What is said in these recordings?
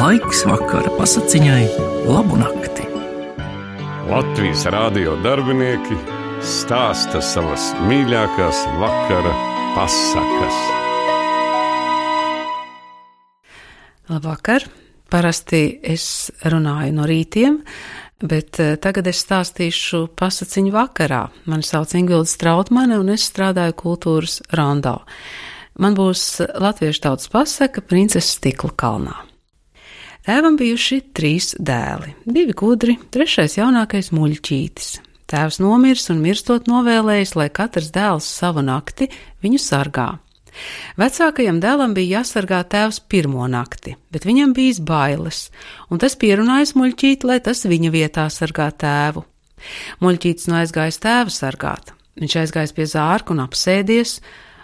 Laiks vakara pasakiņai, labu nakti. Latvijas rādio darbinieki stāsta savas mīļākās vakara pasakas. Labvakar! Parasti es runāju no rītiem, bet eh, tagad es stāstīšu pasaciņu vakarā. Mani sauc Ingvilda Strautmane un es strādāju kultūras rondā. Man būs latviešu tautas pasaka Princese Stikla kalnā. Tēvam bijuši trīs dēli, divi gudri, trešais jaunākais muļķītis. Tēvs nomirs un mirstot novēlējis, lai katrs dēls savu nakti viņu sargā. Vecākajam dēlam bija jāsargā tēvs pirmo nakti, bet viņam bija bailes, un tas pierunājis muļķīt, lai tas viņa vietā sargā tēvu. Muļķītis no aizgājis tēvu sargāt. Viņš aizgājis pie zārka un apsēdies,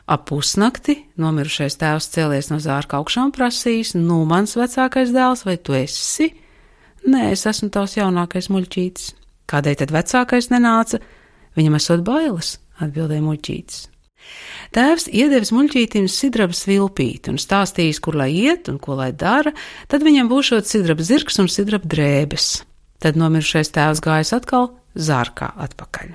Ap pusnakti nomirušais tēvs cēlies no zārka augšā un prasījis: Nu, mans vecākais dēls, vai tu esi? Nē, es esmu tavs jaunākais muļķītis. Kādēļ tad vecākais nenāca? Viņam esot bailes, atbildēja muļķītis. Tēvs iedevis muļķītim sidraba svilpīti un stāstījis, kur lai iet un ko lai dara, tad viņam būšot sidraba zirgs un sidraba drēbes. Tad nomirušais tēvs gājis atkal zārkā atpakaļ.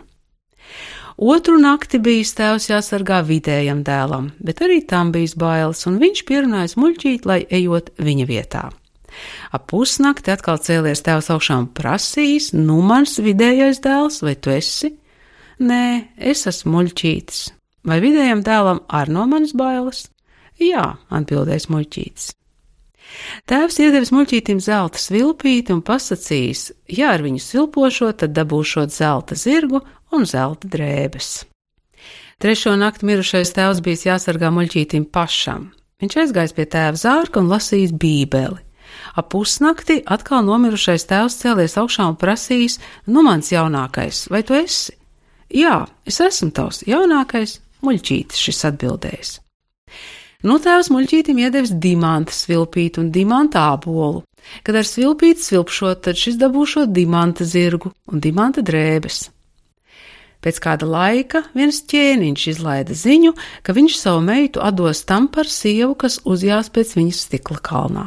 Otru nakti bijis tēvs jāsargā vidējam dēlam, bet arī tam bijis bailes, un viņš pierunājis muļķīt, lai ejot viņa vietā. Ap pusnakti atkal cēlies tēvs augšām prasījis, nu mans vidējais dēls, vai tu esi? Nē, es esmu muļķītis. Vai vidējam dēlam ar no manas bailes? Jā, atbildēs muļķītis. Tēvs iedevis muļķītim zelta svilpīti un pasakījis, ja ar viņu svilpošot, tad dabūšot zelta zirgu un zelta drēbes. Trešo nakti mirušais tēvs bijis jāsargā muļķītim pašam. Viņš aizgājis pie tēva zārka un lasījis bībeli. Ap pusnakti atkal nomirušais tēvs cēlies augšā un prasījis: Nu, mans jaunākais, vai tu esi? Jā, es esmu tavs jaunākais, muļķītis šis atbildējis. Nu, tēvs muļķītim iedevis dimanta svilpītu un dimanta ābolu. Kad ar svilpīti svilpšot, tad šis dabūšot dimanta zirgu un dimanta drēbes. Pēc kāda laika viens ķēniņš izlaida ziņu, ka viņš savu meitu atdos tam par sievu, kas uzjās pēc viņas stikla kalnā.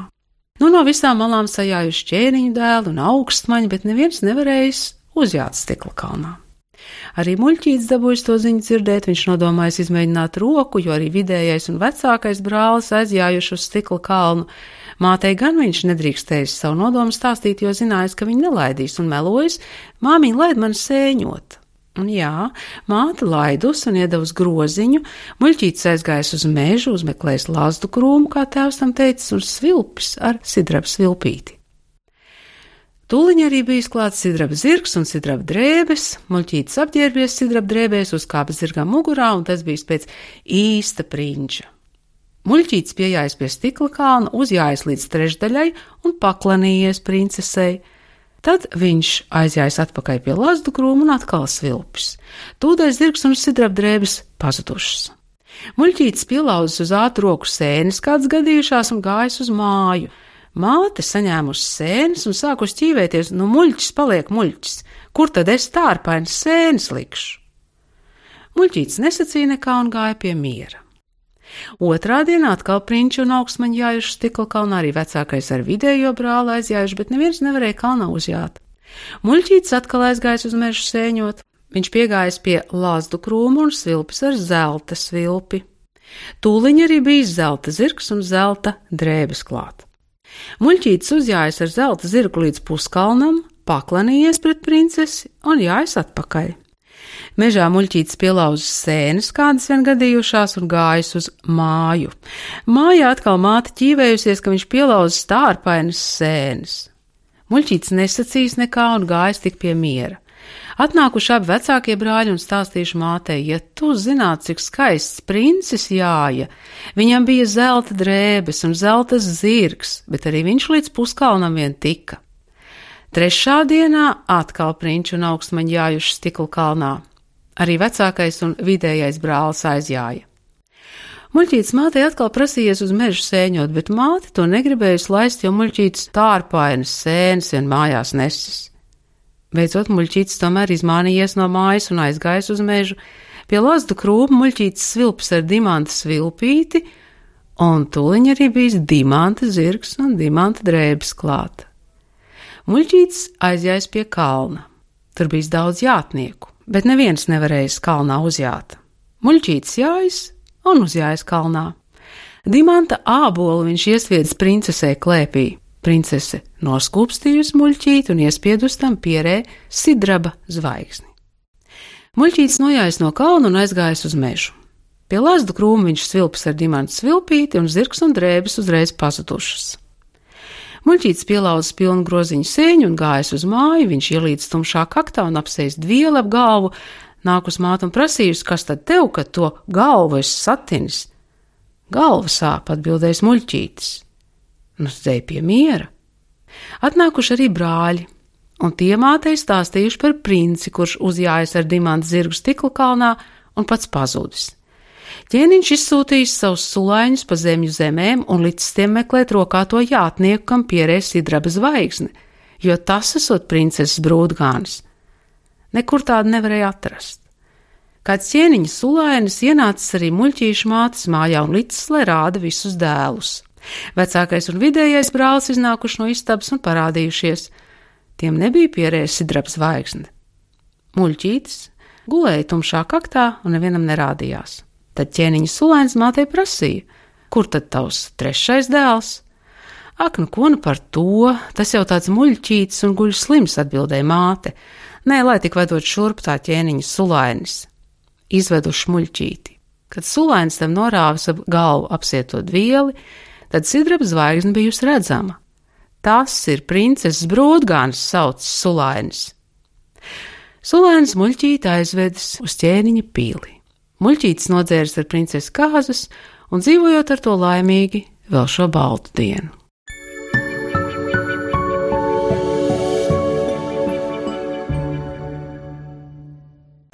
Nu, no visām malām sajājuši ķēniņu dēlu un augstmaņu, bet neviens nevarējis uzjāt stikla kalnā. Arī muļķītis dabūjis to ziņu dzirdēt, viņš nodomājis izmēģināt roku, jo arī vidējais un vecākais brālis aizjājuši uz stikla kalnu. Mātei gan viņš nedrīkstējis savu nodomu stāstīt, jo zinājis, ka viņa nelaidīs un melojas, māmiņa laid man sēņot. Un jā, māte laidus un iedavusi groziņu, muļķītis aizgājis uz mežu, uzmeklējis lazdu krūmu, kā tēvs tam teicis, un svilpis ar sidrabu svilpīti. Tūliņ arī bija klāts sidraba zirgs un sidraba drēbes, muļķītis apģērbies sidraba drēbēs, uzkāpa zirgam mugurā, un tas bija pēc īsta prinča. Muļķītis piejājas pie stikla kalna, uzjājas līdz trešdaļai un paklanījies princesei Tad viņš aizjājis atpakaļ pie lazdu krūma un atkal svilpis. Tūdaļ zirgs un sidrabdrēbes pazudušas. Muļķītis pielauzis uz ātru roku sēnes, kādas gadījušās, un gājis uz māju. Māte saņēmusi sēnes un sākus ķīvēties, nu muļķis paliek muļķis, kur tad es tārpainas sēnes likšu? Muļķītis nesacīja nekā un gāja pie miera. Otrā dienā atkal prinči un augstmaņi jājuši stikla kalnā, arī vecākais ar vidējo brāli aizjājuši, bet neviens nevarēja kalnā uzjāt. Muļķītis atkal aizgājis uz mežu sēņot. Viņš piegājis pie lāzdu krūmu un svilpis ar zelta svilpi. Tūliņ arī bija zelta zirgs un zelta drēbes klāt. Muļķītis uzjājas ar zelta zirgu līdz puskalnam, paklanījies pret princesi un jājas atpakaļ. Mežā muļķītis pielauzis sēnes, kādas vien gadījušās, un gājis uz māju. Mājā atkal māte ķīvējusies, ka viņš pielauzis stārpainas sēnes. Muļķītis nesacīs nekā un gājis tik pie miera. Atnākuši abi vecākie brāļi un stāstījuši mātei, ja tu zinātu, cik skaists princis jāja, viņam bija zelta drēbes un zelta zirgs, bet arī viņš līdz puskalnam vien tika. Trešā dienā atkal prinču un augstmaņi jājuši stikla kalnā. Arī vecākais un vidējais brālis aizjāja. Muļķītis mātei atkal prasījies uz mežu sēņot, bet māte to negribējusi laist, jo muļķītis tārpainas sēnes vien mājās nesis. Beidzot, muļķītis tomēr izmānījies no mājas un aizgājis uz mežu. Pie lazdu krūma muļķītis svilps ar dimanta svilpīti, un tūliņ arī bijis dimanta zirgs un dimanta drēbes klāta. Muļķītis aizjājis pie kalna. Tur bija daudz jātnieku, bet neviens nevarēja kalnā uzjāt. Muļķītis jājas un uzjājas kalnā. Dimanta ābolu viņš iesviedz princesē klēpī. Princese noskūpstījusi muļķīti un iespiedus tam pierē sidraba zvaigzni. Muļķītis nojājis no kalna un aizgājis uz mežu. Pie lazdu krūma viņš svilps ar dimantu svilpīti, un zirgs un drēbes uzreiz pazudušas. Muļķītis pielauzis pilnu groziņu sēņu un gājis uz māju, viņš ielīdz tumšā kaktā un apsēst vielu ap galvu, nāk uz mātu un prasījusi, kas tad tev, ka to galvu esi satinis? Galva sāp, atbildējis muļķītis. Nu, zdēj pie miera. Atnākuši arī brāļi, un tie mātei stāstījuši par princi, kurš uzjājas ar dimantu zirgu stikla kalnā un pats pazudis. Ķēniņš izsūtījis savus sulaiņus pa zemju zemēm un līdz tiem meklēt rokā to jātnieku, kam pierēs sidraba zvaigzne, jo tas esot princeses brūdgānis. Nekur tādu nevarēja atrast. Kāds ķēniņa sulainis ienācis arī muļķīšu mātes mājā un līdz, lai rāda visus dēlus. Vecākais un vidējais brālis iznākuši no istabas un parādījušies. Tiem nebija pierējusi sidraba zvaigzne. Muļķītis gulēja tumšā kaktā un nevienam nerādījās. Tad ķēniņa sulēns mātei prasīja, kur tad tavs trešais dēls? Ak, nu ko nu par to, tas jau tāds muļķītis un guļ slims, atbildēja māte. Nē, lai tik vedot šurp tā ķēniņa sulainis. Izveduši muļķīti. Kad sulainis tam norāvis ap galvu apsietot vieli, tad sidraba zvaigzne bijusi redzama. Tas ir princeses brūdgāns, sauc Sulainis. Sulainis muļķīti aizvedis uz ķēniņa pīli. Muļķītis nodzēris ar princesi kāzas un dzīvojot ar to laimīgi vēl šo baltu dienu.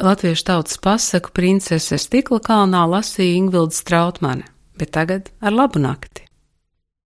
Latviešu tautas pasaku princese Stikla kalnā lasīja Ingvilda Strautmane, bet tagad ar labu nakti!